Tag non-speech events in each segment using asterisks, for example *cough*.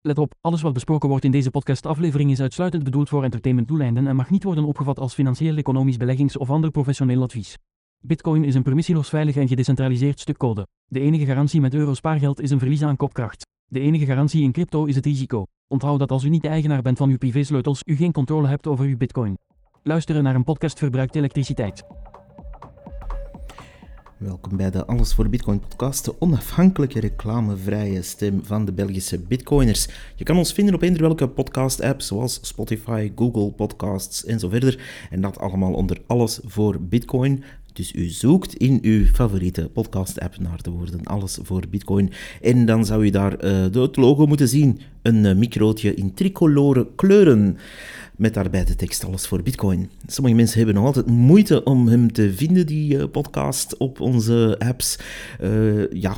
Let op, alles wat besproken wordt in deze podcastaflevering is uitsluitend bedoeld voor entertainmentdoeleinden en mag niet worden opgevat als financieel, economisch, beleggings- of ander professioneel advies. Bitcoin is een permissieloos veilig en gedecentraliseerd stuk code. De enige garantie met euro spaargeld is een verlies aan kopkracht. De enige garantie in crypto is het risico. Onthoud dat als u niet de eigenaar bent van uw privésleutels, u geen controle hebt over uw bitcoin. Luisteren naar een podcast verbruikt elektriciteit. Welkom bij de Alles voor Bitcoin podcast, de onafhankelijke reclamevrije stem van de Belgische bitcoiners. Je kan ons vinden op eender welke podcast-app, zoals Spotify, Google Podcasts en zo verder. En dat allemaal onder Alles voor Bitcoin. Dus u zoekt in uw favoriete podcast-app naar de woorden Alles voor Bitcoin. En dan zou u daar uh, het logo moeten zien. Een uh, microotje in tricolore kleuren met daarbij de tekst Alles voor Bitcoin. Sommige mensen hebben nog altijd moeite om hem te vinden, die uh, podcast, op onze apps. Uh, ja,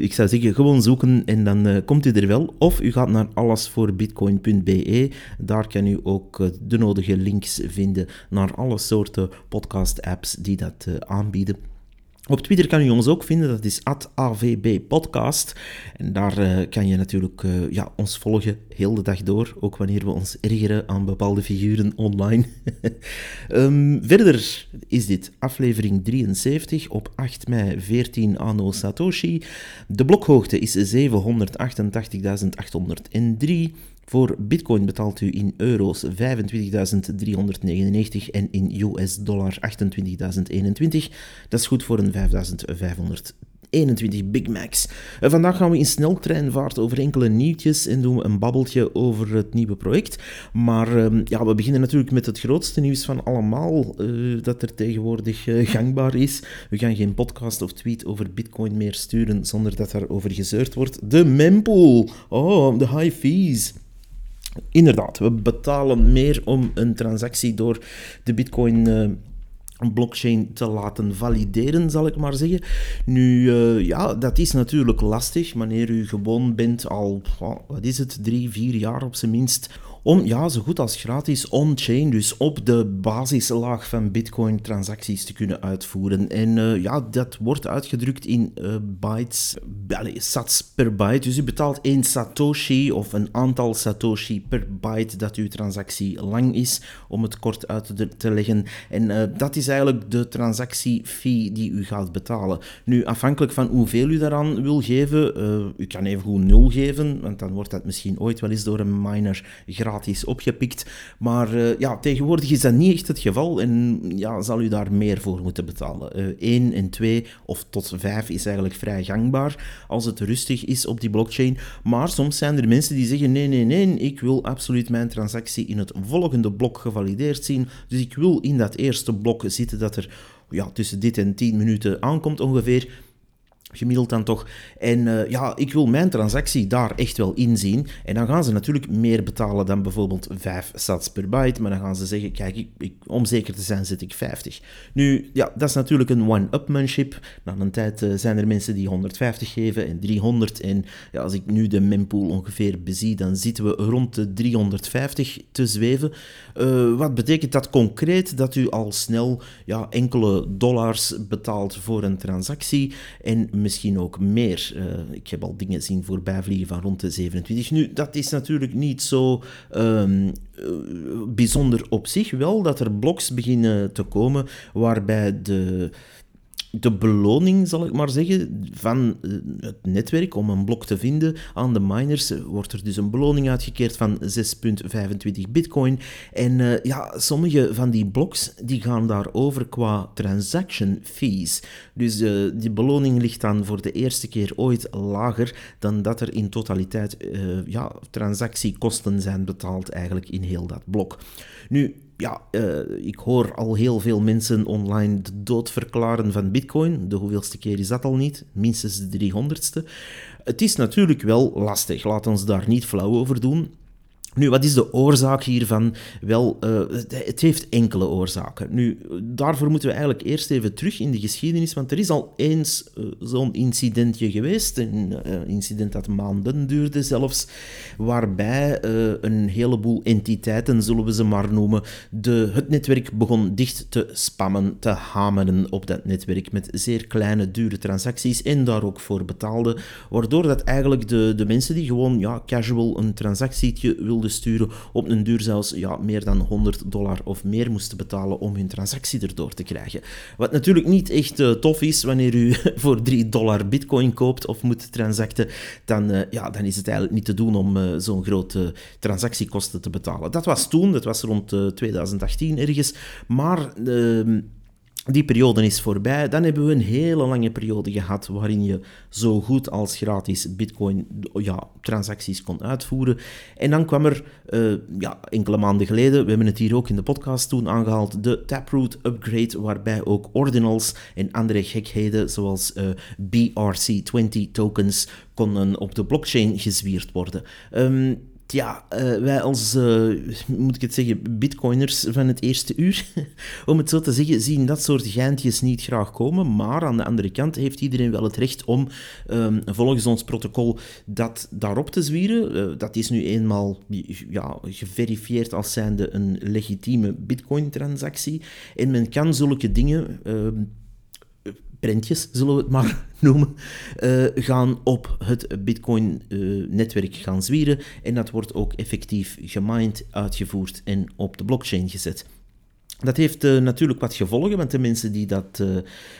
ik zou zeggen, gewoon zoeken en dan komt u er wel. Of u gaat naar allesvoorbitcoin.be. Daar kan u ook de nodige links vinden naar alle soorten podcast-apps die dat aanbieden. Op Twitter kan u ons ook vinden, dat is @avbpodcast. En daar uh, kan je natuurlijk uh, ja, ons volgen heel de dag door, ook wanneer we ons ergeren aan bepaalde figuren online. um, *laughs* verder is dit aflevering 73 op 8 mei 14 anno Satoshi. De blokhoogte is 788.803. Voor bitcoin betaalt u in euro's 25.399 en in US dollar 28.021. Dat is goed voor een 5.500 21 Big Macs. vandaag gaan we in sneltreinvaart over enkele nieuwtjes en doen we een babbeltje over het nieuwe project. Maar uh, ja, we beginnen natuurlijk met het grootste nieuws van allemaal uh, dat er tegenwoordig uh, gangbaar is. We gaan geen podcast of tweet over Bitcoin meer sturen zonder dat daarover gezeurd wordt. De mempool. Oh, de high fees. Inderdaad, we betalen meer om een transactie door de Bitcoin. Uh, blockchain te laten valideren, zal ik maar zeggen. Nu, uh, ja, dat is natuurlijk lastig wanneer u gewoon bent al, wat is het, drie, vier jaar op zijn minst om ja, zo goed als gratis on-chain, dus op de basislaag van Bitcoin transacties te kunnen uitvoeren. En uh, ja, dat wordt uitgedrukt in uh, bytes, allez, sats per byte. Dus u betaalt één satoshi of een aantal satoshi per byte dat uw transactie lang is, om het kort uit te, leggen. En uh, dat is eigenlijk de transactiefee die u gaat betalen. Nu, afhankelijk van hoeveel u daaraan wil geven, u kan even goed nul geven, want dan wordt dat misschien ooit wel eens door een miner gratis gratis opgepikt. Maar uh, ja, tegenwoordig is dat niet echt het geval en ja, zal u daar meer voor moeten betalen. Uh, eh, 1 en 2 of tot 5 is eigenlijk vrij gangbaar als het rustig is op die blockchain. Maar soms zijn er mensen die zeggen: nee, nee, nee, ik wil absoluut mijn transactie in het volgende blok gevalideerd zien. Dus ik wil in dat eerste blok zitten dat er ja, tussen dit en 10 minuten aankomt ongeveer. Gemiddeld dan toch. En uh, ja, ik wil mijn transactie daar echt wel inzien. En dan gaan ze natuurlijk meer betalen dan bijvoorbeeld 5 sats per byte. Maar dan gaan ze zeggen, kijk, ik, ik, om zeker te zijn zet ik 50. Nu, ja, dat is natuurlijk een one-upmanship. Na een tijd uh, zijn er mensen die 150 geven en 300. En ja, als ik nu de mempool ongeveer bezie, dan zitten we rond de 350 te zweven. Uh, wat betekent dat concreet? Dat u al snel ja, enkele dollars betaalt voor een transactie. En misschien ook meer. Uh, ik heb al dingen zien voorbijvliegen van rond de 27. Nu, dat is natuurlijk niet zo um, bijzonder op zich. Wel dat er bloks beginnen te komen waarbij de de beloning, zal ik maar zeggen, van eh, het netwerk om een blok te vinden aan de miners, wordt er dus een beloning uitgekeerd van 6,25 bitcoin. En uh, ja, sommige van die bloks die gaan daarover qua transaction fees. Dus die beloning ligt dan voor de eerste keer ooit lager dan dat er in totaliteit ja, transactiekosten zijn betaald eigenlijk in heel dat blok. Nu, ja, uh, ik hoor al heel veel mensen online de dood verklaren van Bitcoin. De hoeveelste keer is dat al niet? Minstens de 300ste. Het is natuurlijk wel lastig, laat ons daar niet flauw over doen. Nu, wat is de oorzaak hiervan? Wel, uh, het heeft enkele oorzaken. Nu, daarvoor moeten we eigenlijk eerst even terug in de geschiedenis, want er is al eens uh, zo'n incidentje geweest, een uh, incident dat maanden duurde zelfs, waarbij een heleboel entiteiten, zullen we ze maar noemen, de, het netwerk begon dicht te spammen, te hameren op dat netwerk met zeer kleine, dure transacties en daar ook voor betaalden, waardoor dat eigenlijk de, de mensen die gewoon ja, casual een transactietje sturen, op een duur zelfs ja, meer dan 100 dollar of meer moesten betalen om hun transactie erdoor te krijgen. Wat natuurlijk niet echt uh, tof is wanneer u *laughs* voor 3 dollar bitcoin koopt of moet transacten, dan, uh, ja, dan is het eigenlijk niet te doen om uh, zo'n grote transactiekosten te betalen. Dat was toen, dat was rond 2018 ergens, maar ehm, die periode is voorbij. Dan hebben we een hele lange periode gehad waarin je zo goed als gratis bitcoin ja, transacties kon uitvoeren. En dan kwam er uh, ja, enkele maanden geleden, we hebben het hier ook in de podcast toen aangehaald, de Taproot upgrade, waarbij ook ordinals en andere gekheden zoals uh, BRC20 tokens konden op de blockchain gezwierd worden. Um, ja, uh, wij als, uh, moet ik het zeggen, bitcoiners van het eerste uur, *laughs* om het zo te zeggen, zien dat soort geintjes niet graag komen. Maar aan de andere kant heeft iedereen wel het recht om um, volgens ons protocol dat daarop te zwieren. Uh, dat is nu eenmaal ja, geverifieerd als zijnde een legitieme bitcoin-transactie. En men kan zulke dingen ehm, prentjes, zullen we het maar *laughs* noemen, uh, gaan op het Bitcoin-netwerk uh, gaan zwieren. En dat wordt ook effectief gemined, uitgevoerd en op de blockchain gezet. Dat heeft uh, natuurlijk wat gevolgen, want de mensen die, dat,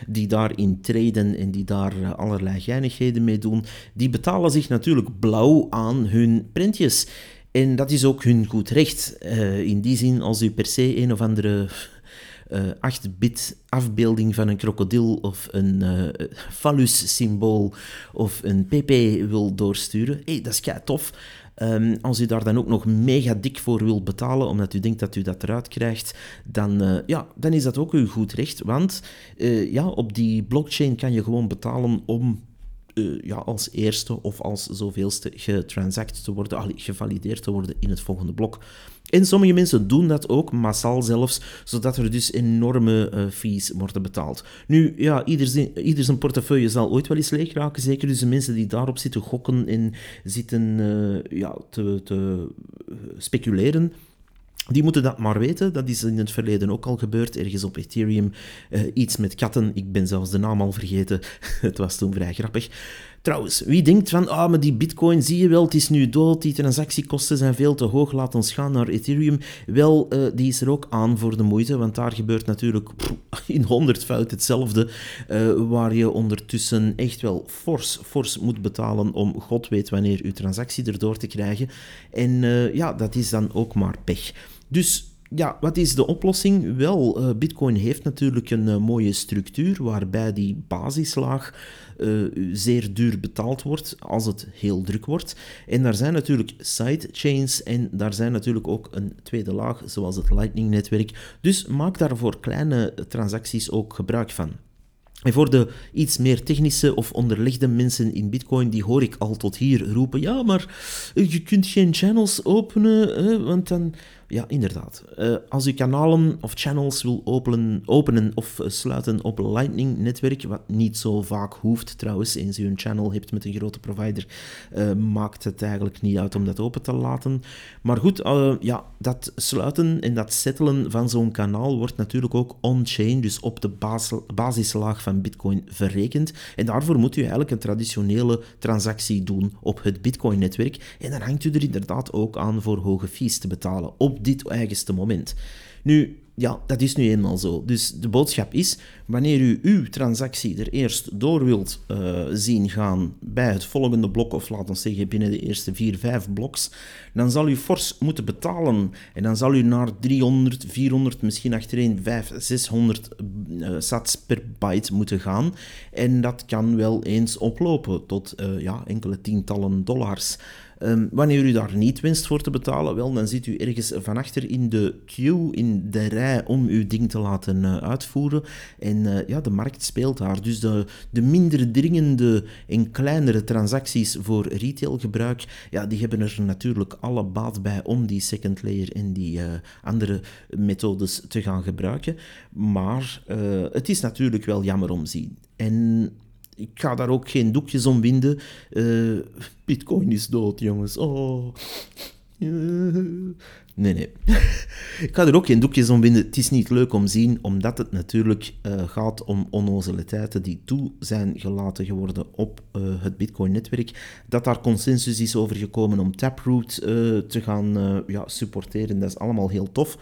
die daarin treden en die daar allerlei geinigheden mee doen, die betalen zich natuurlijk blauw aan hun prentjes. En dat is ook hun goed recht. in die zin, als u per se een of andere eh, 8-bit afbeelding van een krokodil of een uh, phallus-symbool of een pp wil doorsturen, hey, dat is kei tof. Um, als u daar dan ook nog mega dik voor wil betalen, omdat u denkt dat u dat eruit krijgt, dan, ja, dan is dat ook uw goed recht. Want ja, op die blockchain kan je gewoon betalen om ja, als eerste of als zoveelste getransact te worden, gevalideerd te worden in het volgende blok. En sommige mensen doen dat ook, massaal zelfs, zodat er dus enorme uh, fees worden betaald. Nu, ja, ieder, ieder zijn portefeuille zal ooit wel eens leeg raken. Zeker dus de mensen die daarop zitten gokken en zitten uh, ja, te, te speculeren. Die moeten dat maar weten. Dat is in het verleden ook al gebeurd. Ergens op Ethereum. Iets met katten. Ik ben zelfs de naam al vergeten. *laughs* het was toen vrij grappig. Trouwens, wie denkt van, ah, maar die bitcoin, zie je wel, het is nu dood, die transactiekosten zijn veel te hoog, laat ons gaan naar Ethereum. Wel, uh, die is er ook aan voor de moeite, want daar gebeurt natuurlijk in honderdvoud hetzelfde, uh, waar je ondertussen echt wel fors, fors moet betalen om god weet wanneer je transactie erdoor te krijgen. En uh, ja, dat is dan ook maar pech. Dus ja, wat is de oplossing? Wel, Bitcoin heeft natuurlijk een mooie structuur waarbij die basislaag uh, zeer duur betaald wordt als het heel druk wordt. En daar zijn natuurlijk sidechains en daar zijn natuurlijk ook een tweede laag, zoals het Lightning-netwerk. Dus maak daar voor kleine transacties ook gebruik van. En voor de iets meer technische of onderlegde mensen in Bitcoin, die hoor ik al tot hier roepen: ja, maar je kunt geen channels openen, hè, want dan ja, inderdaad. Uh, als u kanalen of channels wil openen, openen of sluiten op Lightning-netwerk, wat niet zo vaak hoeft trouwens, eens u een channel hebt met een grote provider, uh, maakt het eigenlijk niet uit om dat open te laten. Maar goed, ja, dat sluiten en dat settelen van zo'n kanaal wordt natuurlijk ook on-chain, dus op de bas basislaag van Bitcoin verrekend. En daarvoor moet u eigenlijk een traditionele transactie doen op het Bitcoin-netwerk. En dan hangt u er inderdaad ook aan voor hoge fees te betalen op dit eigenste moment. Nu, ja, dat is nu eenmaal zo. Dus de boodschap is, wanneer u uw transactie er eerst door wilt uh, zien gaan bij het volgende blok, of laten we zeggen binnen de eerste 4, 5 bloks, dan zal u fors moeten betalen. En dan zal u naar 300, 400, misschien achterin 500, 600 uh, sats per byte moeten gaan. En dat kan wel eens oplopen tot uh, ja, enkele tientallen dollars. Ehm, wanneer u daar niet wenst voor te betalen, wel, dan zit u ergens van achter in de queue, in de rij om uw ding te laten uh, uitvoeren. En uh, ja, de markt speelt daar. Dus de, de minder dringende en kleinere transacties voor retailgebruik, ja, die hebben er natuurlijk alle baat bij om die second layer en die uh, andere methodes te gaan gebruiken. Maar het is natuurlijk wel jammer om zien. En ik ga daar ook geen doekjes om winden. Uh, Bitcoin is dood, jongens. Oh. Nee, nee. *laughs* ik ga er ook geen doekjes om winden. Het is niet leuk om te zien, omdat het natuurlijk uh, gaat om onnozeliteiten die toe zijn gelaten geworden op uh, het Bitcoin-netwerk. Dat daar consensus is over gekomen om Taproot te gaan ja, supporteren, dat is allemaal heel tof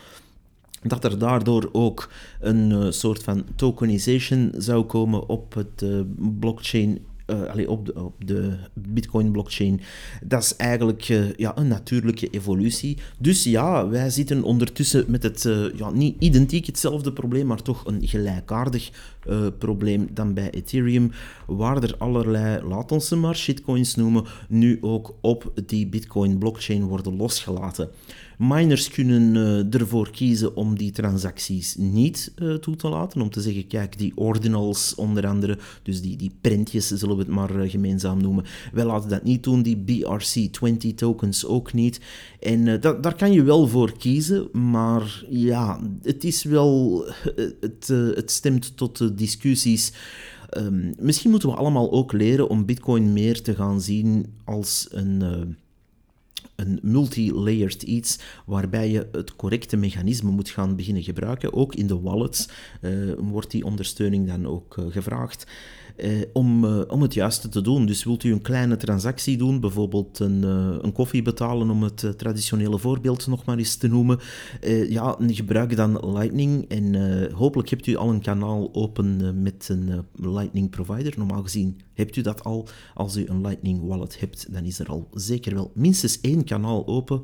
dat er daardoor ook een uh, soort van tokenization zou komen op het uh, blockchain. Uh, op, de, op de Bitcoin-blockchain. Dat is eigenlijk ja, een natuurlijke evolutie. Dus ja, wij zitten ondertussen met het ja, niet identiek hetzelfde probleem, maar toch een gelijkaardig probleem dan bij Ethereum, waar er allerlei, laat ons ze maar shitcoins noemen, nu ook op die Bitcoin-blockchain worden losgelaten. Miners kunnen uh, ervoor kiezen om die transacties niet uh, toe te laten. Om te zeggen, kijk, die ordinals onder andere, dus die, die prentjes zullen we het maar uh, gemeenzaam noemen. Wij laten dat niet doen, die BRC20 tokens ook niet. En da daar kan je wel voor kiezen, maar ja, het is wel, het, het stemt tot discussies. Um, misschien moeten we allemaal ook leren om Bitcoin meer te gaan zien als een een multi-layered iets waarbij je het correcte mechanisme moet gaan beginnen gebruiken. Ook in de wallets uh, wordt die ondersteuning dan ook uh, gevraagd. Eh, om, eh, om het juiste te doen. Dus wilt u een kleine transactie doen, bijvoorbeeld een, uh, een koffie betalen, om het traditionele voorbeeld nog maar eens te noemen, ja, gebruik dan Lightning en hopelijk hebt u al een kanaal open met een Lightning provider. Normaal gezien hebt u dat al. Als u een Lightning wallet hebt, dan is er al zeker wel minstens één kanaal open.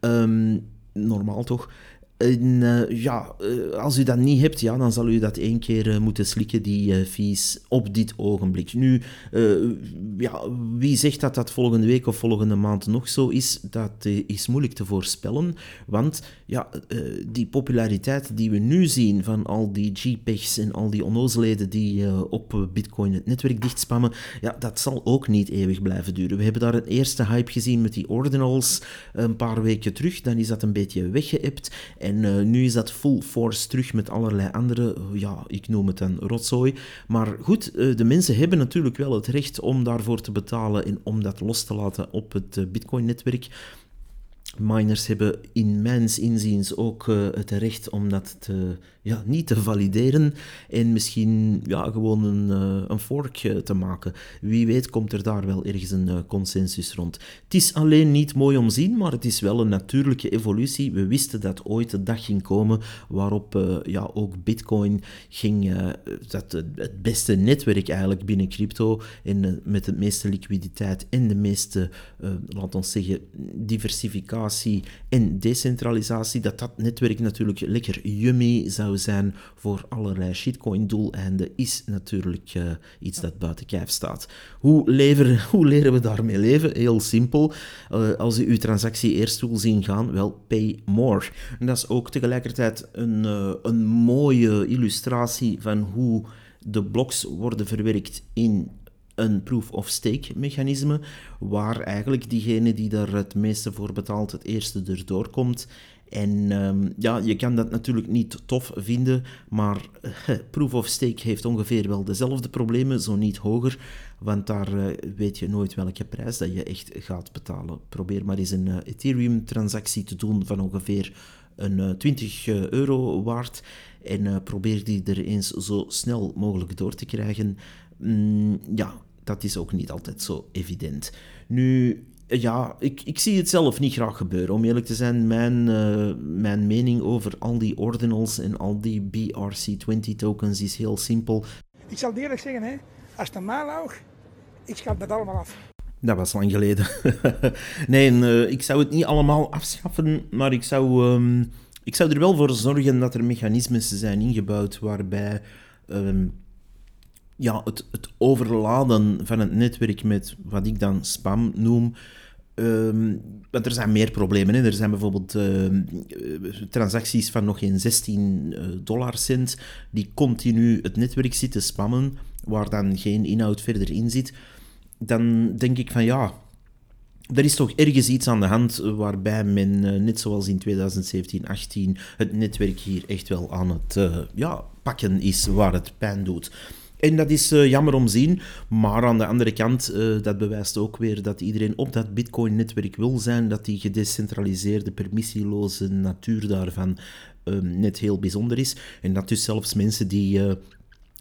Um, normaal toch? En uh, ja, uh, als u dat niet hebt, ja, dan zal u dat één keer uh, moeten slikken, die fees, op dit ogenblik. Nu, ja, wie zegt dat dat volgende week of volgende maand nog zo is, dat is moeilijk te voorspellen. Want ja, die populariteit die we nu zien van al die JPEGs en al die onnozelheden die op Bitcoin het netwerk dichtspammen, ja, dat zal ook niet eeuwig blijven duren. We hebben daar een eerste hype gezien met die ordinals een paar weken terug. Dan is dat een beetje weggeëpt. En uh, nu is dat full force terug met allerlei andere, ja, ik noem het een rotzooi. Maar goed, uh, de mensen hebben natuurlijk wel het recht om daarvoor te betalen en om dat los te laten op het Bitcoin-netwerk. Miners hebben in mijn inziens ook het recht om dat te ja, niet te valideren en misschien ja, gewoon een, uh, een fork te maken. Wie weet komt er daar wel ergens een uh, consensus rond. Het is alleen niet mooi om zien, maar het is wel een natuurlijke evolutie. We wisten dat ooit de dag ging komen waarop ja, ook Bitcoin ging, dat het beste netwerk eigenlijk binnen crypto en met de meeste liquiditeit en de meeste, laten we zeggen, diversificatie en decentralisatie, dat dat netwerk natuurlijk lekker yummy zou zijn voor allerlei shitcoin-doeleinden, is natuurlijk uh, iets dat buiten kijf staat. Hoe, lever, *laughs* hoe leren we daarmee leven? Heel simpel. Uh, als u uw transactie eerst wil zien gaan, wel, pay more. En dat is ook tegelijkertijd een, uh, een mooie illustratie van hoe de blocks worden verwerkt in een proof-of-stake mechanisme, waar eigenlijk diegene die daar het meeste voor betaalt het eerste erdoor komt en um, ja, je kan dat natuurlijk niet tof vinden, maar uh, Proof of Stake heeft ongeveer wel dezelfde problemen, zo niet hoger, want daar uh, weet je nooit welke prijs dat je echt gaat betalen. Probeer maar eens een uh, Ethereum-transactie te doen van ongeveer een 20 euro waard en probeer die er eens zo snel mogelijk door te krijgen. Mm, ja, dat is ook niet altijd zo evident. Nu, ja, ik, ik zie het zelf niet graag gebeuren. Om eerlijk te zijn, mijn, uh, mijn mening over al die ordinals en al die BRC20 tokens is heel simpel. Ik zal eerlijk zeggen, hè, als het een maandag, ik schat dat allemaal af. Dat was lang geleden. *laughs* nee, uh, ik zou het niet allemaal afschaffen, maar ik zou, um, ik zou er wel voor zorgen dat er mechanismes zijn ingebouwd waarbij um, ja, het, het overladen van het netwerk met wat ik dan spam noem, Ehm, want er zijn meer problemen. Hè. Er zijn bijvoorbeeld ehm, transacties van nog geen 16 dollar cent die continu het netwerk zitten spammen, waar dan geen inhoud verder in zit. Dan denk ik van ja, er is toch ergens iets aan de hand waarbij men, net zoals in 2017, 18, het netwerk hier echt wel aan het ja, pakken is waar het pijn doet. En dat is uh, jammer om zien, maar aan de andere kant, uh, dat bewijst ook weer dat iedereen op dat Bitcoin-netwerk wil zijn, dat die gedecentraliseerde, permissieloze natuur daarvan uh, net heel bijzonder is. En dat dus zelfs mensen die eh,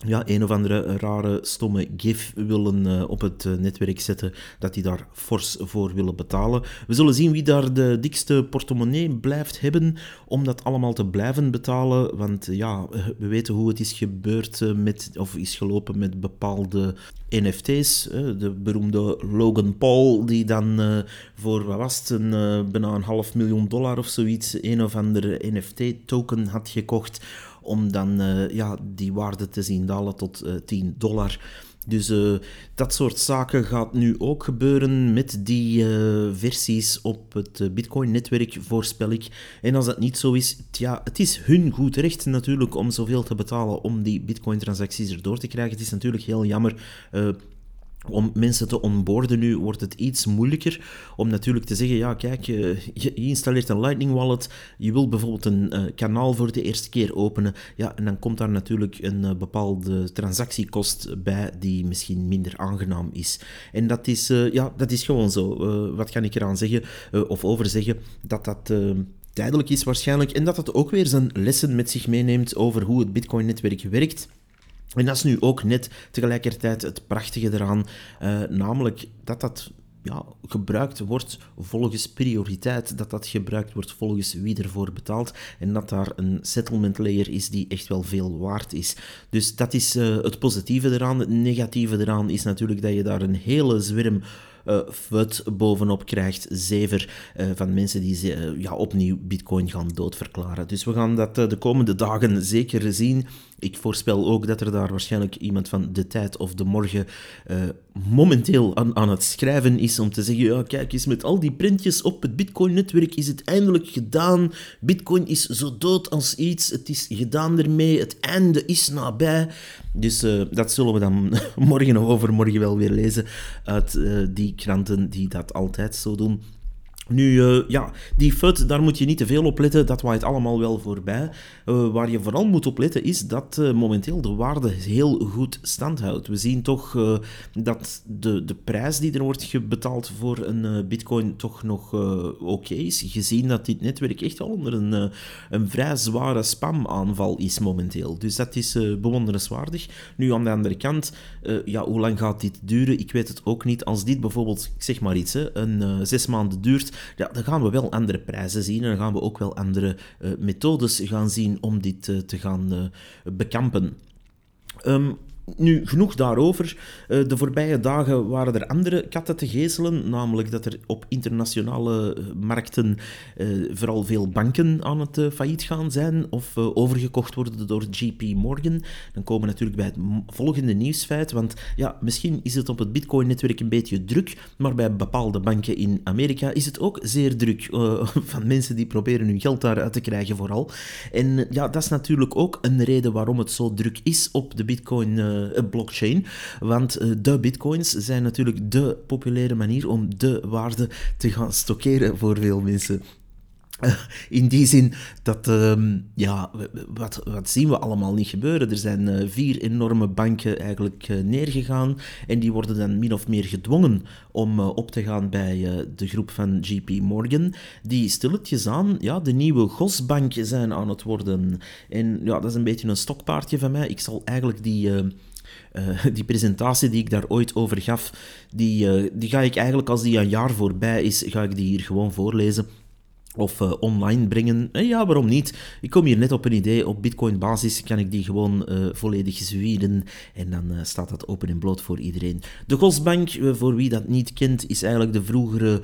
ja, een of andere rare, stomme gif willen uh, op het uh, netwerk zetten, dat die daar fors voor willen betalen. We zullen zien wie daar de dikste portemonnee blijft hebben om dat allemaal te blijven betalen, want ja, we weten hoe het is gebeurd uh, met, of is gelopen met bepaalde NFT's. de beroemde Logan Paul, die dan voor, wat was het, een, bijna een half miljoen dollar of zoiets, een of andere NFT-token had gekocht om dan uh, ja, die waarde te zien dalen tot uh, eh, 10 dollar. Dus uh, dat soort zaken gaat nu ook gebeuren met die versies op het Bitcoin-netwerk, voorspel ik. En als dat niet zo is, ja, het is hun goed recht natuurlijk om zoveel te betalen om die Bitcoin-transacties erdoor te krijgen. Het is natuurlijk heel jammer om mensen te onboorden nu wordt het iets moeilijker om natuurlijk te zeggen, ja kijk, je, installeert een Lightning Wallet, je wil bijvoorbeeld een uh, kanaal voor de eerste keer openen, ja, en dan komt daar natuurlijk een uh, bepaalde transactiekost bij die misschien minder aangenaam is. En dat is, ja, dat is gewoon zo. wat kan ik eraan zeggen, of over zeggen, dat dat tijdelijk is waarschijnlijk, en dat dat ook weer zijn lessen met zich meeneemt over hoe het Bitcoin-netwerk werkt. En dat is nu ook net tegelijkertijd het prachtige eraan, uh, namelijk dat dat ja, gebruikt wordt volgens prioriteit, dat dat gebruikt wordt volgens wie ervoor betaalt en dat daar een settlement layer is die echt wel veel waard is. Dus dat is uh, het positieve eraan. Het negatieve eraan is natuurlijk dat je daar een hele zwerm uh, FUD bovenop krijgt, zever van mensen die ja, opnieuw Bitcoin gaan doodverklaren. Dus we gaan dat de komende dagen zeker zien. Ik voorspel ook dat er daar waarschijnlijk iemand van de tijd of de morgen momenteel aan, aan het schrijven is om te zeggen, ja kijk eens, met al die printjes op het Bitcoin-netwerk is het eindelijk gedaan. Bitcoin is zo dood als iets, het is gedaan ermee, het einde is nabij. Dus dat zullen we dan *laughs* morgen of overmorgen wel weer lezen uit die kranten die dat altijd zo doen. Nu, uh, ja, die FUD, daar moet je niet te veel op letten. Dat waait allemaal wel voorbij. Uh, waar je vooral moet op letten is dat uh, momenteel de waarde heel goed stand houdt. We zien toch dat de, de prijs die er wordt betaald voor een bitcoin toch nog oké is. Gezien dat dit netwerk echt al onder een, een vrij zware spamaanval is momenteel. Dus dat is bewonderenswaardig. Nu, aan de andere kant, ja, hoe lang gaat dit duren? Ik weet het ook niet. Als dit bijvoorbeeld, ik zeg maar iets, hè, een zes maanden duurt ja, dan gaan we wel andere prijzen zien en dan gaan we ook wel andere uh, methodes gaan zien om dit uh, te gaan uh, bekampen. Um, nu, genoeg daarover. Eh, de voorbije dagen waren er andere katten te gezelen, namelijk dat er op internationale eh, markten eh, vooral veel banken aan het failliet gaan zijn of overgekocht worden door JP Morgan. Dan komen we natuurlijk bij het volgende nieuwsfeit, want ja, misschien is het op het Bitcoin-netwerk een beetje druk, maar bij bepaalde banken in Amerika is het ook zeer druk *laughs* van mensen die proberen hun geld daaruit te krijgen vooral. En ja, dat is natuurlijk ook een reden waarom het zo druk is op de Bitcoin blockchain. Want uh, de bitcoins zijn natuurlijk de populaire manier om de waarde te gaan stockeren voor veel mensen. In die zin dat, um, ja, wat, wat zien we allemaal niet gebeuren? Er zijn vier enorme banken eigenlijk neergegaan en die worden dan min of meer gedwongen om op te gaan bij de groep van JP Morgan, die stilletjes aan ja, de nieuwe Gosbank zijn aan het worden. En ja, dat is een beetje een stokpaardje van mij. Ik zal eigenlijk die uh, die presentatie die ik daar ooit over gaf, die, uh, die ga ik eigenlijk als die een jaar voorbij is, ga ik die hier gewoon voorlezen. Of uh, online brengen. En ja, waarom niet? Ik kom hier net op een idee. Op Bitcoin-basis kan ik die gewoon uh, volledig zwieren. En dan staat dat open en bloot voor iedereen. De Gosbank, voor wie dat niet kent, is eigenlijk de vroegere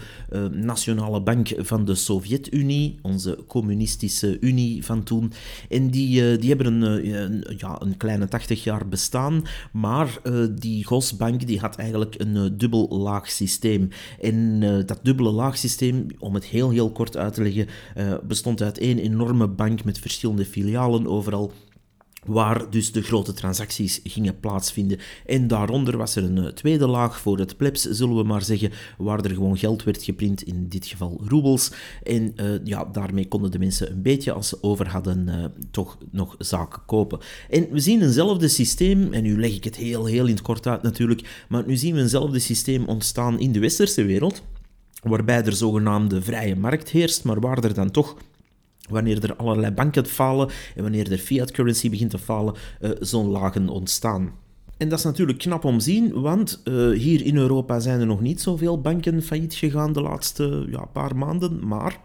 nationale bank van de Sovjet-Unie. Onze communistische unie van toen. En die, die hebben een, een, ja, een kleine 80 jaar bestaan. Maar die Gosbank die had eigenlijk een dubbel laag systeem. En dat dubbele laag systeem, om het heel heel kort uit te uh, bestond uit één enorme bank met verschillende filialen overal waar dus de grote transacties gingen plaatsvinden. En daaronder was er een eh, tweede laag voor het plebs, zullen we maar zeggen, waar er gewoon geld werd geprint, in dit geval roebels. En uh, ja, daarmee konden de mensen een beetje, als ze over hadden, toch nog zaken kopen. En we zien eenzelfde systeem, en nu leg ik het heel, heel in het kort uit natuurlijk, maar nu zien we eenzelfde systeem ontstaan in de westerse wereld waarbij er zogenaamde vrije markt heerst, maar waar er dan toch wanneer er allerlei banken falen en wanneer er fiat currency begint te falen, uh, zo'n lagen ontstaan. En dat is natuurlijk knap om te zien, want uh, hier in Europa zijn er nog niet zoveel banken failliet gegaan de laatste ja, paar maanden, maar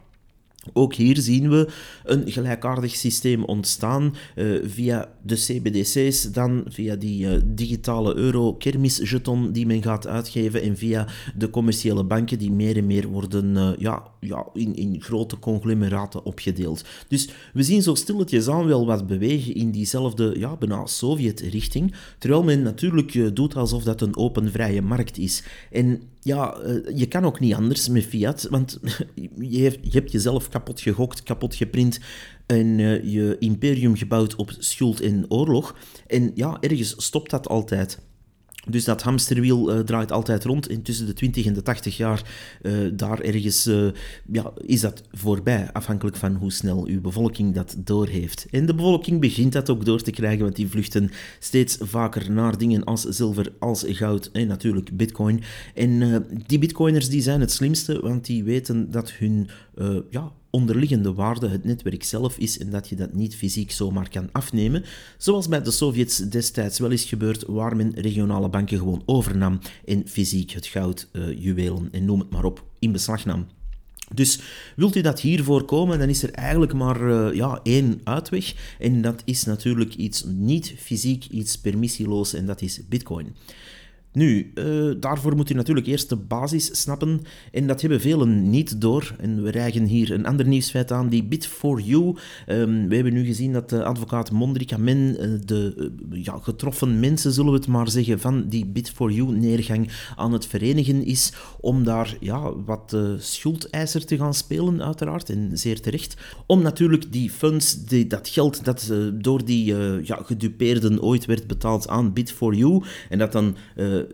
ook hier zien we een gelijkaardig systeem ontstaan uh, via de CBDC's, dan via die uh, digitale euro-kermisjeton die men gaat uitgeven en via de commerciële banken die meer en meer worden uh, ja, ja, in, in grote conglomeraten opgedeeld. Dus we zien zo stilletjes aan wel wat bewegen in diezelfde ja, bijna Sovjet-richting, terwijl men natuurlijk doet alsof dat een open vrije markt is. En ja, je kan ook niet anders met fiat, want *laughs* je, je hebt jezelf kapot gegokt, kapot geprint en uh, je imperium gebouwd op schuld en oorlog. En ja, ergens stopt dat altijd. Dus dat hamsterwiel uh, draait altijd rond. En tussen de 20 en de 80 jaar, uh, daar ergens uh, ja, is dat voorbij. Afhankelijk van hoe snel uw bevolking dat doorheeft. En de bevolking begint dat ook door te krijgen, want die vluchten steeds vaker naar dingen als zilver, als goud en natuurlijk bitcoin. En die bitcoiners die zijn het slimste, want die weten dat hun ja, onderliggende waarde het netwerk zelf is en dat je dat niet fysiek zomaar kan afnemen, zoals bij de Sovjets destijds wel is gebeurd, waar men regionale banken gewoon overnam en fysiek het goud, uh, juwelen en noem het maar op in beslag nam. Dus wilt u dat hier voorkomen, dan is er eigenlijk maar uh, ja, één uitweg. En dat is natuurlijk iets niet fysiek, iets permissieloos, en dat is Bitcoin. Nu, uh, daarvoor moet u natuurlijk eerst de basis snappen. En dat hebben velen niet door. En we rijgen hier een ander nieuwsfeit aan, die Bit4You. Um, we hebben nu gezien dat de advocaat Mondrika Men uh, de uh, ja, getroffen mensen, zullen we het maar zeggen, van die Bit4You-neergang aan het verenigen is. Om daar ja, wat schuldeiser te gaan spelen, uiteraard. En zeer terecht. Om natuurlijk die funds, die, dat geld dat door die ja, gedupeerden ooit werd betaald aan Bit4You. En dat dan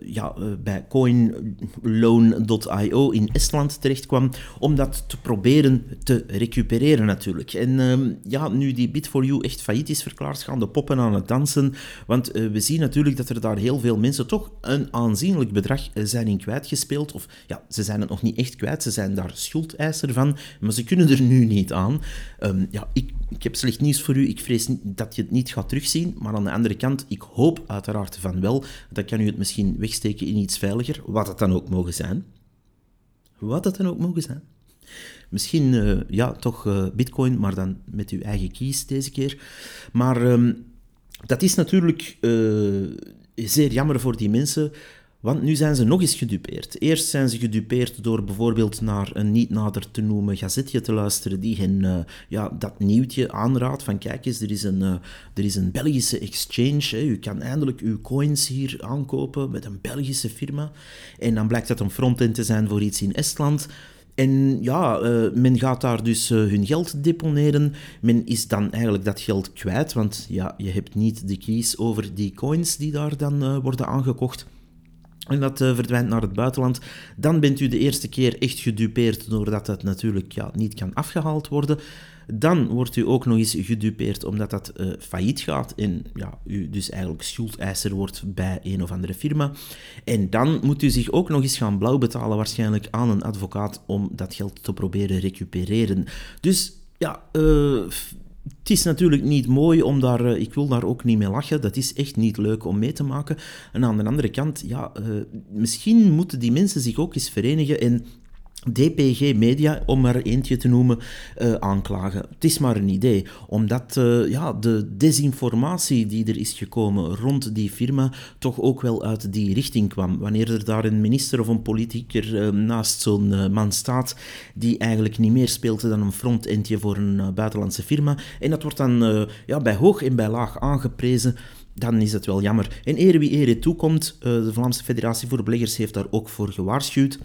ja, uh, bij coinloan.io in Estland terechtkwam, om dat te proberen te recupereren natuurlijk. En uh, ja, nu die Bit4You echt failliet is verklaard, gaan de poppen aan het dansen, want uh, we zien natuurlijk dat er daar heel veel mensen toch een aanzienlijk bedrag zijn in kwijtgespeeld, of ja, ze zijn het nog niet echt kwijt, ze zijn daar schuldeiser van, maar ze kunnen er nu niet aan. Um, ja, ik, ik heb slecht nieuws voor u, ik vrees dat je het niet gaat terugzien, maar aan de andere kant, ik hoop uiteraard van wel, dat kan u het misschien wegsteken in iets veiliger, wat het dan ook mogen zijn. Wat het dan ook mogen zijn. Misschien, uh, ja, toch uh, bitcoin, maar dan met uw eigen kies deze keer. Maar uh, dat is natuurlijk uh, zeer jammer voor die mensen, want nu zijn ze nog eens gedupeerd. Eerst zijn ze gedupeerd door bijvoorbeeld naar een niet nader te noemen gazetje te luisteren die hen uh, ja, dat nieuwtje aanraadt van kijk eens, er is een, uh, er is een Belgische exchange, hè. u kan eindelijk uw coins hier aankopen met een Belgische firma. En dan blijkt dat een frontend te zijn voor iets in Estland. En ja, uh, men gaat daar dus hun geld deponeren. Men is dan eigenlijk dat geld kwijt, want ja, je hebt niet de keys over die coins die daar dan worden aangekocht en dat uh, verdwijnt naar het buitenland, dan bent u de eerste keer echt gedupeerd doordat het natuurlijk ja, niet kan afgehaald worden. Dan wordt u ook nog eens gedupeerd omdat dat uh, failliet gaat en ja, u dus eigenlijk schuldeiser wordt bij een of andere firma. En dan moet u zich ook nog eens gaan blauw betalen waarschijnlijk aan een advocaat om dat geld te proberen recupereren. Dus ja, uh, het is natuurlijk niet mooi om daar, eh, ik wil daar ook niet mee lachen, dat is echt niet leuk om mee te maken. En aan de andere kant, ja, uh, misschien moeten die mensen zich ook eens verenigen en DPG Media, om maar eentje te noemen, uh, aanklagen. Het is maar een idee, omdat uh, ja, de desinformatie die er is gekomen rond die firma toch ook wel uit die richting kwam. Wanneer er daar een minister of een politicus uh, naast zo'n man staat die eigenlijk niet meer speelt dan een frontendje voor een buitenlandse firma, en dat wordt dan ja, bij hoog en bij laag aangeprezen, dan is het wel jammer. En ere wie ere toekomt, de Vlaamse Federatie voor Beleggers heeft daar ook voor gewaarschuwd.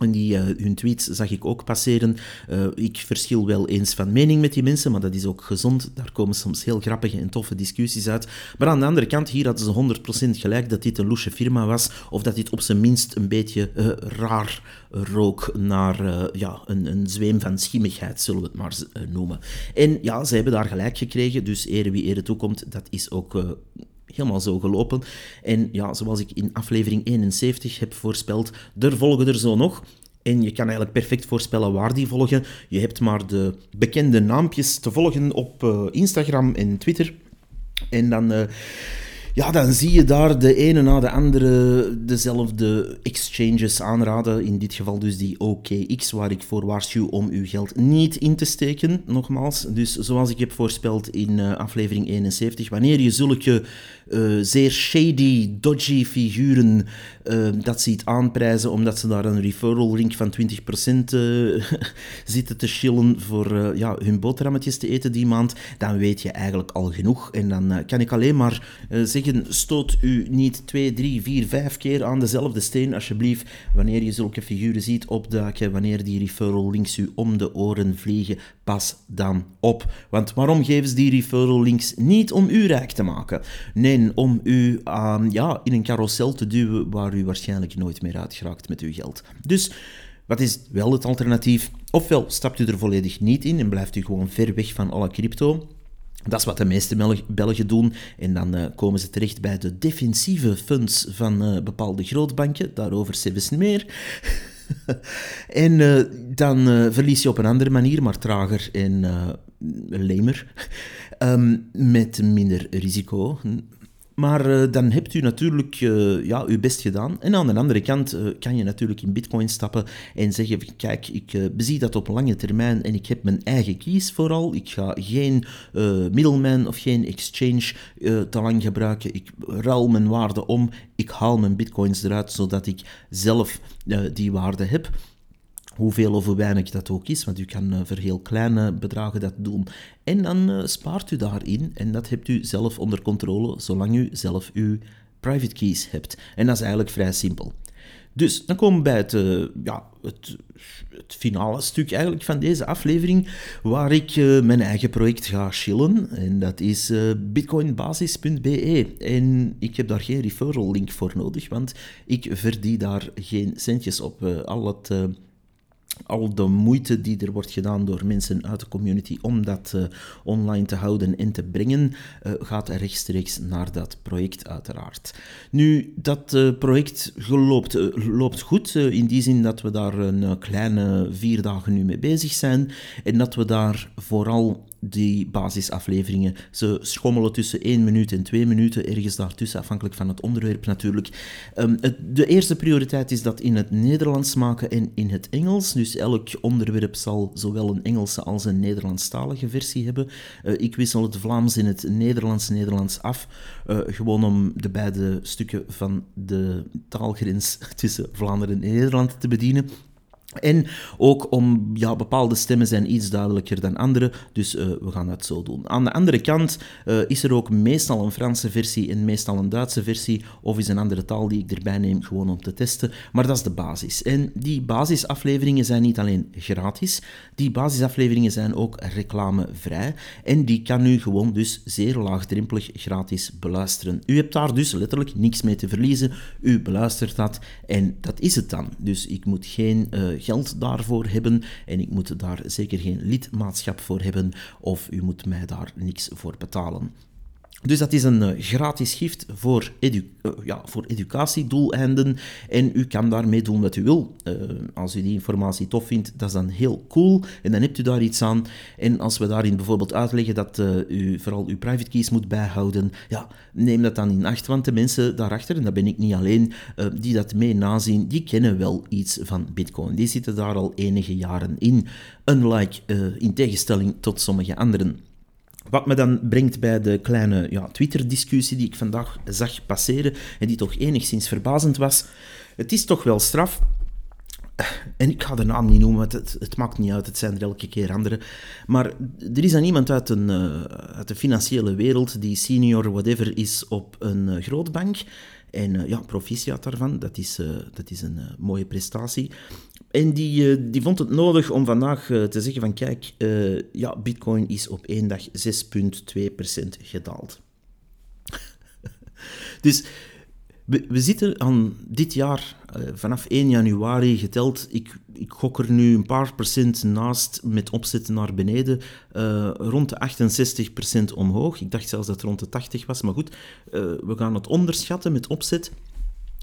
En die, uh, hun tweets zag ik ook passeren. Uh, ik verschil wel eens van mening met die mensen, maar dat is ook gezond. Daar komen soms heel grappige en toffe discussies uit. Maar aan de andere kant, hier hadden ze 100% gelijk dat dit een loesje firma was, of dat dit op zijn minst een beetje uh, raar rook naar ja, een, een zweem van schimmigheid, zullen we het maar noemen. En ja, ze hebben daar gelijk gekregen, dus ere wie ere toekomt, dat is ook helemaal zo gelopen. En ja, zoals ik in aflevering 71 heb voorspeld, er volgen er zo nog. En je kan eigenlijk perfect voorspellen waar die volgen. Je hebt maar de bekende naampjes te volgen op uh, Instagram en Twitter. En dan... Uh, ja, dan zie je daar de ene na de andere dezelfde exchanges aanraden. In dit geval dus die OKX, waar ik voor waarschuw om uw geld niet in te steken. Nogmaals, dus zoals ik heb voorspeld in uh, aflevering 71, wanneer je zulke uh, zeer shady, dodgy figuren uh, dat ziet aanprijzen omdat ze daar een referral link van 20% *laughs* zitten te chillen voor ja, hun boterhammetjes te eten die maand, dan weet je eigenlijk al genoeg. En dan kan ik alleen maar zeggen stoot u niet twee, drie, vier, vijf keer aan dezelfde steen, alsjeblieft, wanneer je zulke figuren ziet opduiken, wanneer die referral links u om de oren vliegen, pas dan op. Want waarom geven ze die referral links niet om u rijk te maken? Nee, om u uh, ja, in een carousel te duwen waar u waarschijnlijk nooit meer uitgeraakt met uw geld. Dus... Wat is wel het alternatief? Ofwel stapt u er volledig niet in en blijft u gewoon ver weg van alle crypto. Dat is wat de meeste Belgen doen. En dan uh, komen ze terecht bij de defensieve funds van uh, bepaalde grootbanken. Daarover zelfs meer. *laughs* en uh, dan verlies je op een andere manier, maar trager en lemer. Um, *laughs* met minder risico. Maar uh, dan hebt u natuurlijk uh, ja, uw best gedaan. En aan de andere kant uh, kan je natuurlijk in bitcoin stappen en zeggen, kijk, ik bezie dat op lange termijn en ik heb mijn eigen kies vooral. Ik ga geen middleman of geen exchange te lang gebruiken. Ik ruil mijn waarde om. Ik haal mijn bitcoins eruit, zodat ik zelf die waarde heb hoeveel of hoe weinig dat ook is, want u kan uh, voor heel kleine bedragen dat doen. En dan uh, spaart u daarin en dat hebt u zelf onder controle, zolang u zelf uw private keys hebt. En dat is eigenlijk vrij simpel. Dus dan komen we bij het, uh, ja, het, het, finale stuk eigenlijk van deze aflevering, waar ik mijn eigen project ga chillen. En dat is bitcoinbasis.be. En ik heb daar geen referral link voor nodig, want ik verdien daar geen centjes op. al het al de moeite die er wordt gedaan door mensen uit de community om dat uh, online te houden en te brengen, uh, gaat rechtstreeks naar dat project uiteraard. Nu, dat uh, project loopt, loopt goed, in die zin dat we daar een kleine vier dagen nu mee bezig zijn en dat we daar vooral die basisafleveringen. Ze schommelen tussen 1 minuut en 2 minuten, ergens daartussen, afhankelijk van het onderwerp natuurlijk. Um, het, de eerste prioriteit is dat in het Nederlands maken en in het Engels. Dus elk onderwerp zal zowel een Engelse als een Nederlandstalige versie hebben. Uh, ik wissel het Vlaams in het Nederlands-Nederlands af, uh, gewoon om de beide stukken van de taalgrens *laughs* tussen Vlaanderen en Nederland te bedienen. En ook om, ja, bepaalde stemmen zijn iets duidelijker dan andere, dus uh, we gaan dat zo doen. Aan de andere kant uh, is er ook meestal een Franse versie en meestal een Duitse versie, of is een andere taal die ik erbij neem, gewoon om te testen. Maar dat is de basis. En die basisafleveringen zijn niet alleen gratis, die basisafleveringen zijn ook reclamevrij. En die kan u gewoon dus zeer laagdrempelig gratis beluisteren. U hebt daar dus letterlijk niks mee te verliezen. U beluistert dat en dat is het dan. Dus ik moet geen... Uh, geld daarvoor hebben en ik moet daar zeker geen lidmaatschap voor hebben of u moet mij daar niks voor betalen. Dus dat is een uh, gratis gift voor, uh, ja, voor educatiedoeleinden en u kan daarmee doen wat u wil. Uh, als u die informatie tof vindt, dat is dan heel cool en dan hebt u daar iets aan. En als we daarin bijvoorbeeld uitleggen dat u vooral uw private keys moet bijhouden, ja, neem dat dan in acht, want de mensen daarachter, en dat ben ik niet alleen, die dat mee nazien, die kennen wel iets van bitcoin. Die zitten daar al enige jaren in, unlike in tegenstelling tot sommige anderen. Wat me dan brengt bij de kleine ja, Twitter-discussie die ik vandaag zag passeren en die toch enigszins verbazend was. Het is toch wel straf. En ik ga de naam niet noemen, het, het maakt niet uit, het zijn er elke keer andere. Maar er is dan iemand uit, een, uh, uit de financiële wereld die senior whatever is op een uh, grootbank. En uh, ja, proficiat daarvan, dat is, dat is een mooie prestatie. En die, uh, die vond het nodig om vandaag uh, te zeggen van kijk, uh, ja, bitcoin is op één dag 6,2% gedaald. *laughs* dus we, we, zitten aan dit jaar, vanaf 1 januari geteld, ik, ik gok er nu een paar procent naast met opzet naar beneden, rond de 68% omhoog. Ik dacht zelfs dat het rond de 80 was, maar goed, we gaan het onderschatten met opzet.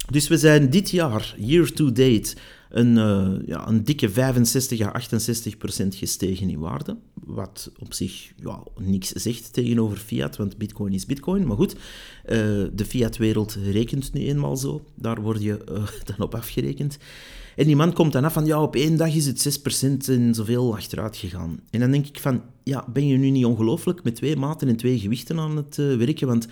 Dus we zijn dit jaar, year to date, een, uh, ja, een dikke 65 à 68 procent gestegen in waarde. Wat op zich ja, niks zegt tegenover fiat, want bitcoin is bitcoin. Maar goed, uh, de fiat-wereld rekent nu eenmaal zo. Daar word je uh, *laughs* dan op afgerekend. En die man komt dan af van, ja, op één dag is het 6% en zoveel achteruit gegaan. En dan denk ik van, ja, ben je nu niet ongelooflijk met twee maten en twee gewichten aan het werken? Want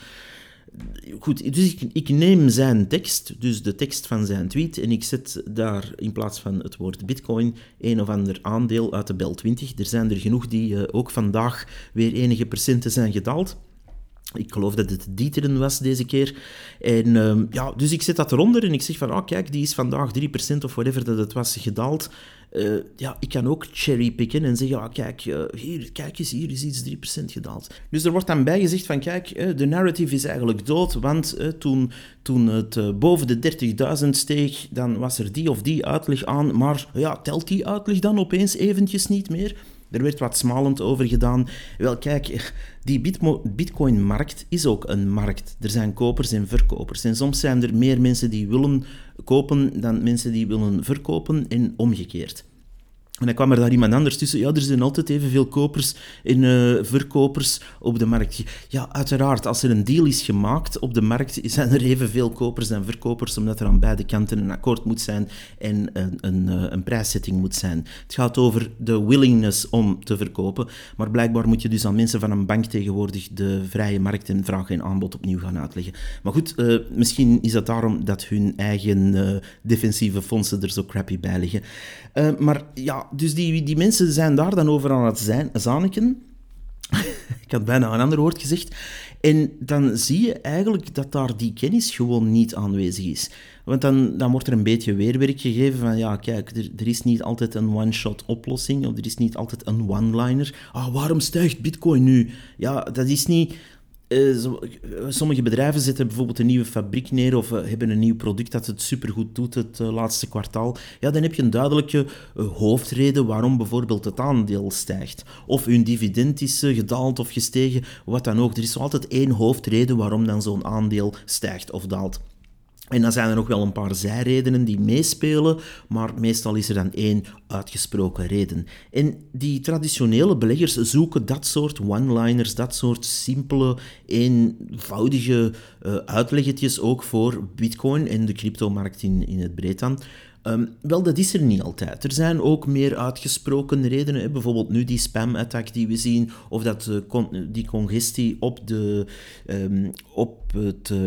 goed, dus ik, neem zijn tekst, dus de tekst van zijn tweet, en ik zet daar in plaats van het woord bitcoin een of ander aandeel uit de Bel 20. Er zijn er genoeg die uh, ook vandaag weer enige procenten zijn gedaald. Ik geloof dat het Dieteren was deze keer. En um, ja, dus ik zet dat eronder en ik zeg van, oh kijk, die is vandaag 3% of whatever dat het was gedaald. Uh, ja, ik kan ook cherrypicken en zeggen, ah, kijk, uh, hier, kijk eens, hier is iets 3% gedaald. Dus er wordt dan bij gezegd van, kijk, uh, de narrative is eigenlijk dood, want toen, toen het boven de 30.000 steeg, dan was er die of die uitleg aan, maar ja, telt die uitleg dan opeens eventjes niet meer? Er werd wat smalend over gedaan. Wel, kijk, die Bitcoin-markt is ook een markt. Er zijn kopers en verkopers. En soms zijn er meer mensen die willen kopen dan mensen die willen verkopen en omgekeerd. En dan kwam er daar iemand anders tussen. Ja, er zijn altijd evenveel kopers en uh, verkopers op de markt. Ja, uiteraard, als er een deal is gemaakt op de markt, zijn er evenveel kopers en verkopers, omdat er aan beide kanten een akkoord moet zijn en een, een, eh, een prijszetting moet zijn. Het gaat over de willingness om te verkopen, maar blijkbaar moet je dus aan mensen van een bank tegenwoordig de vrije markt en vraag en aanbod opnieuw gaan uitleggen. Maar goed, uh, misschien is dat daarom dat hun eigen defensieve fondsen er zo crappy bij liggen. maar ja, dus die, die mensen zijn daar dan over aan het zijn, zaniken. *laughs* Ik had bijna een ander woord gezegd. En dan zie je eigenlijk dat daar die kennis gewoon niet aanwezig is. Want dan, dan wordt er een beetje weerwerk gegeven van, ja, kijk, er, er is niet altijd een one-shot oplossing, of er is niet altijd een one-liner. Ah, waarom stijgt bitcoin nu? Ja, dat is niet uh, sommige bedrijven zetten bijvoorbeeld een nieuwe fabriek neer of uh, hebben een nieuw product dat het supergoed doet het uh, laatste kwartaal. Ja, dan heb je een duidelijke hoofdreden waarom bijvoorbeeld het aandeel stijgt. Of hun dividend is gedaald of gestegen, wat dan ook. Er is altijd één hoofdreden waarom dan zo'n aandeel stijgt of daalt. En dan zijn er nog wel een paar zijredenen die meespelen, maar meestal is er dan één uitgesproken reden. En die traditionele beleggers zoeken dat soort one-liners, dat soort simpele, eenvoudige uh, uitleggetjes ook voor Bitcoin en de cryptomarkt in, in het breed dan. Um, wel, dat is er niet altijd. Er zijn ook meer uitgesproken redenen. Bijvoorbeeld nu die spam-attack die we zien, of dat, con die congestie op, de, um, op het uh,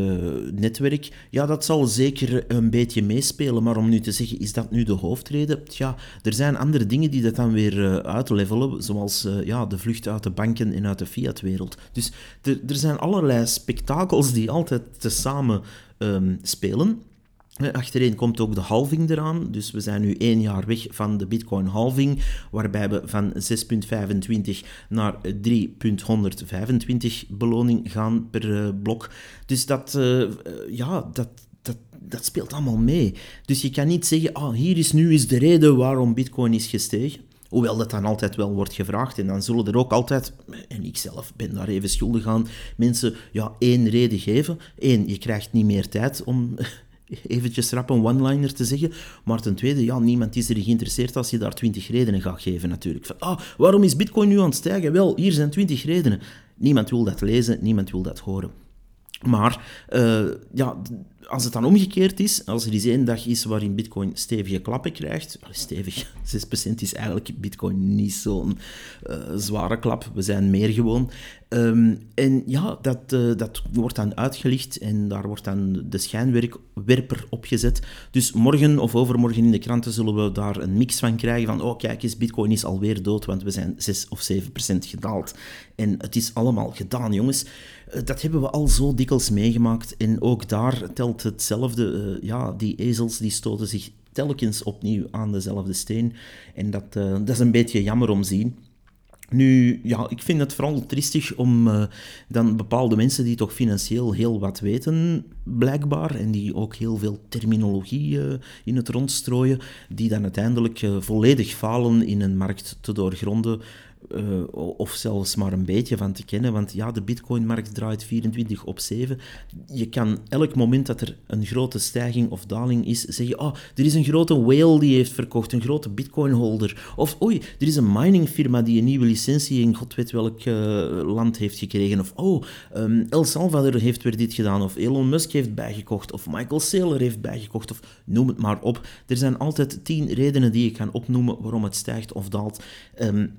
netwerk. Ja, dat zal zeker een beetje meespelen. Maar om nu te zeggen, is dat nu de hoofdreden? Ja, er zijn andere dingen die dat dan weer uh, uitlevelen, zoals ja, de vlucht uit de banken en uit de fiat-wereld. Dus er zijn allerlei spektakels die altijd tezamen um, spelen. Achtereen komt ook de halving eraan. Dus we zijn nu één jaar weg van de Bitcoin halving, waarbij we van 6,25 naar 3,125 beloning gaan per uh, blok. Dus dat, uh, ja, dat, dat, dat speelt allemaal mee. Dus je kan niet zeggen, ah, hier is nu is de reden waarom Bitcoin is gestegen. Hoewel dat dan altijd wel wordt gevraagd. En dan zullen er ook altijd, en ik zelf ben daar even schuldig aan, mensen ja, één reden geven. Eén, je krijgt niet meer tijd om eventjes rap een one-liner te zeggen. Maar ten tweede, ja, niemand is er geïnteresseerd als je daar twintig redenen gaat geven natuurlijk. Van, ah, waarom is bitcoin nu aan het stijgen? Wel, hier zijn twintig redenen. Niemand wil dat lezen, niemand wil dat horen. Maar uh, ja, als het dan omgekeerd is, als er eens één dag is waarin Bitcoin stevige klappen krijgt, stevig, *laughs* 6% is eigenlijk Bitcoin niet zo'n uh, zware klap, we zijn meer gewoon. Um, en ja, dat, uh, dat wordt dan uitgelicht en daar wordt dan de schijnwerper opgezet. Dus morgen of overmorgen in de kranten zullen we daar een mix van krijgen van oh kijk eens, Bitcoin is alweer dood, want we zijn 6 of 7% gedaald. En het is allemaal gedaan, jongens. Uh, dat hebben we al zo dikwijls meegemaakt en ook daar telt hetzelfde. Uh, ja, die ezels die stoten zich telkens opnieuw aan dezelfde steen. En dat, uh, dat is een beetje jammer om te zien. Nu, ja, ik vind het vooral triestig om dan bepaalde mensen die toch financieel heel wat weten, blijkbaar, en die ook heel veel terminologie in het rond strooien, die dan uiteindelijk volledig falen in een markt te doorgronden, uh, of zelfs maar een beetje van te kennen. Want ja, de bitcoinmarkt draait 24 op 7. Je kan elk moment dat er een grote stijging of daling is, zeggen, oh, er is een grote whale die heeft verkocht, een grote bitcoinholder. Of, oei, er is een miningfirma die een nieuwe licentie in god weet welk uh, land heeft gekregen. Of, oh, um, El Salvador heeft weer dit gedaan. Of Elon Musk heeft bijgekocht. Of Michael Saylor heeft bijgekocht. Of noem het maar op. Er zijn altijd tien redenen die je kan opnoemen waarom het stijgt of daalt. Um,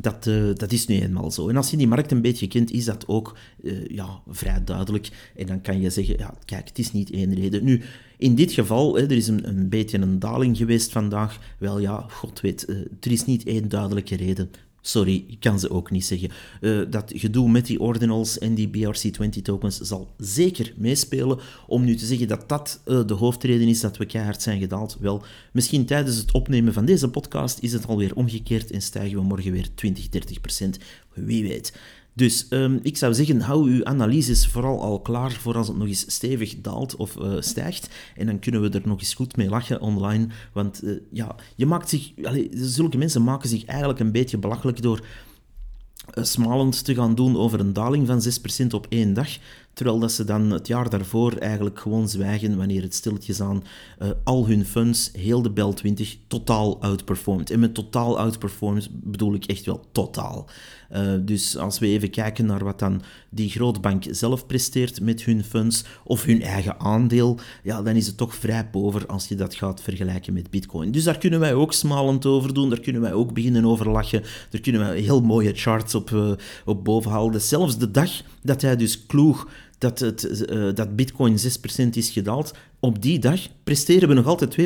dat, uh, dat is nu eenmaal zo. En als je die markt een beetje kent, is dat ook uh, ja, vrij duidelijk. En dan kan je zeggen, ja, kijk, het is niet één reden. Nu, in dit geval, hè, er is een, een beetje een daling geweest vandaag. Wel ja, god weet, uh, er is niet één duidelijke reden. Sorry, ik kan ze ook niet zeggen. Uh, dat gedoe met die ordinals en die BRC20 tokens zal zeker meespelen. Om nu te zeggen dat dat uh, de hoofdreden is dat we keihard zijn gedaald. Wel, misschien tijdens het opnemen van deze podcast is het alweer omgekeerd en stijgen we morgen weer 20, 30 procent. Wie weet. Dus um, ik zou zeggen, hou uw analyses vooral al klaar voor als het nog eens stevig daalt of uh, stijgt. En dan kunnen we er nog eens goed mee lachen online. Want uh, ja, je maakt zich, zulke mensen maken zich eigenlijk een beetje belachelijk door uh, smalend te gaan doen over een daling van 6% op één dag. Terwijl dat ze dan het jaar daarvoor eigenlijk gewoon zwijgen wanneer het stilletjes aan uh, al hun funds, heel de Bel 20, totaal outperformed. En met totaal outperformed bedoel ik echt wel totaal. Uh, dus als we even kijken naar wat dan die grootbank zelf presteert met hun funds of hun eigen aandeel, ja, dan is het toch vrij pover als je dat gaat vergelijken met Bitcoin. Dus daar kunnen wij ook smalend over doen, daar kunnen wij ook beginnen over lachen, daar kunnen wij heel mooie charts op, uh, op boven halen. Zelfs de dag dat hij dus kloeg dat, het, uh, dat Bitcoin 6% is gedaald, op die dag presteren we nog altijd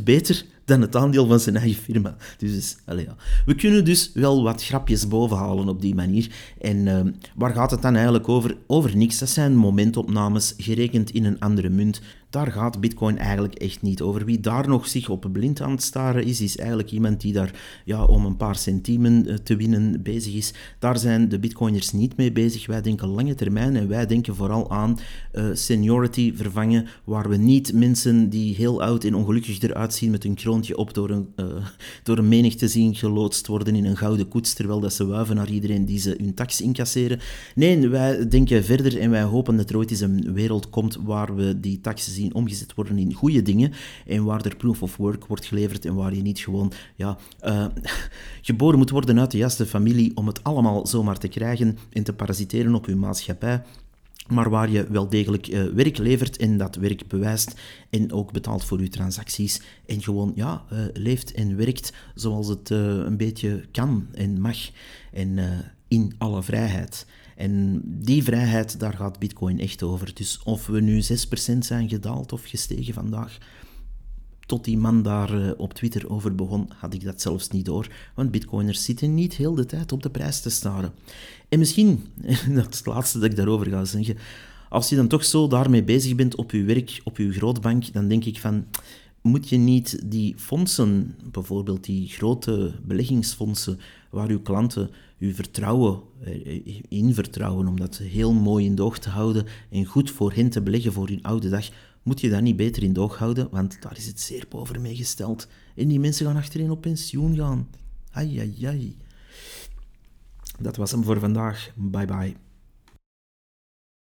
2% beter dan het aandeel van zijn eigen firma. Dus, allez, ja. We kunnen dus wel wat grapjes bovenhalen op die manier. En uh, waar gaat het dan eigenlijk over? Over niks. Dat zijn momentopnames, gerekend in een andere munt. Daar gaat Bitcoin eigenlijk echt niet over. Wie daar nog zich op blind aan het staren is, is eigenlijk iemand die daar ja, om een paar centimen te winnen bezig is. Daar zijn de Bitcoiners niet mee bezig. Wij denken lange termijn en wij denken vooral aan uh, seniority vervangen, waar we niet mensen die heel oud en ongelukkig eruit zien met een kroontje op door een, uh, door een menigte zien geloodst worden in een gouden koets, terwijl dat ze wuiven naar iedereen die ze hun tax incasseren. Nee, wij denken verder en wij hopen dat er ooit eens een wereld komt waar we die taxen zien omgezet worden in goede dingen en waar er proof of work wordt geleverd en waar je niet gewoon ja, uh, *laughs* geboren moet worden uit de juiste familie om het allemaal zomaar te krijgen en te parasiteren op uw maatschappij maar waar je wel degelijk uh, werk levert en dat werk bewijst en ook betaalt voor je transacties en gewoon ja, uh, leeft en werkt zoals het een beetje kan en mag en in alle vrijheid. En die vrijheid, daar gaat Bitcoin echt over. Dus of we nu 6% zijn gedaald of gestegen vandaag, tot die man daar uh, op Twitter over begon, had ik dat zelfs niet door. Want bitcoiners zitten niet heel de tijd op de prijs te staren. En misschien, *laughs* dat is het laatste dat ik daarover ga zeggen, als je dan toch zo daarmee bezig bent op je werk, op je grootbank, dan denk ik van, moet je niet die fondsen, bijvoorbeeld die grote beleggingsfondsen, waar uw klanten uw vertrouwen eh, in vertrouwen, om dat heel mooi in de te houden en goed voor hen te beleggen voor hun oude dag, moet je dat niet beter in de houden, want daar is het zeer pover mee gesteld. En die mensen gaan achterin op pensioen gaan. Ai, ai, ai. Dat was hem voor vandaag. Bye bye.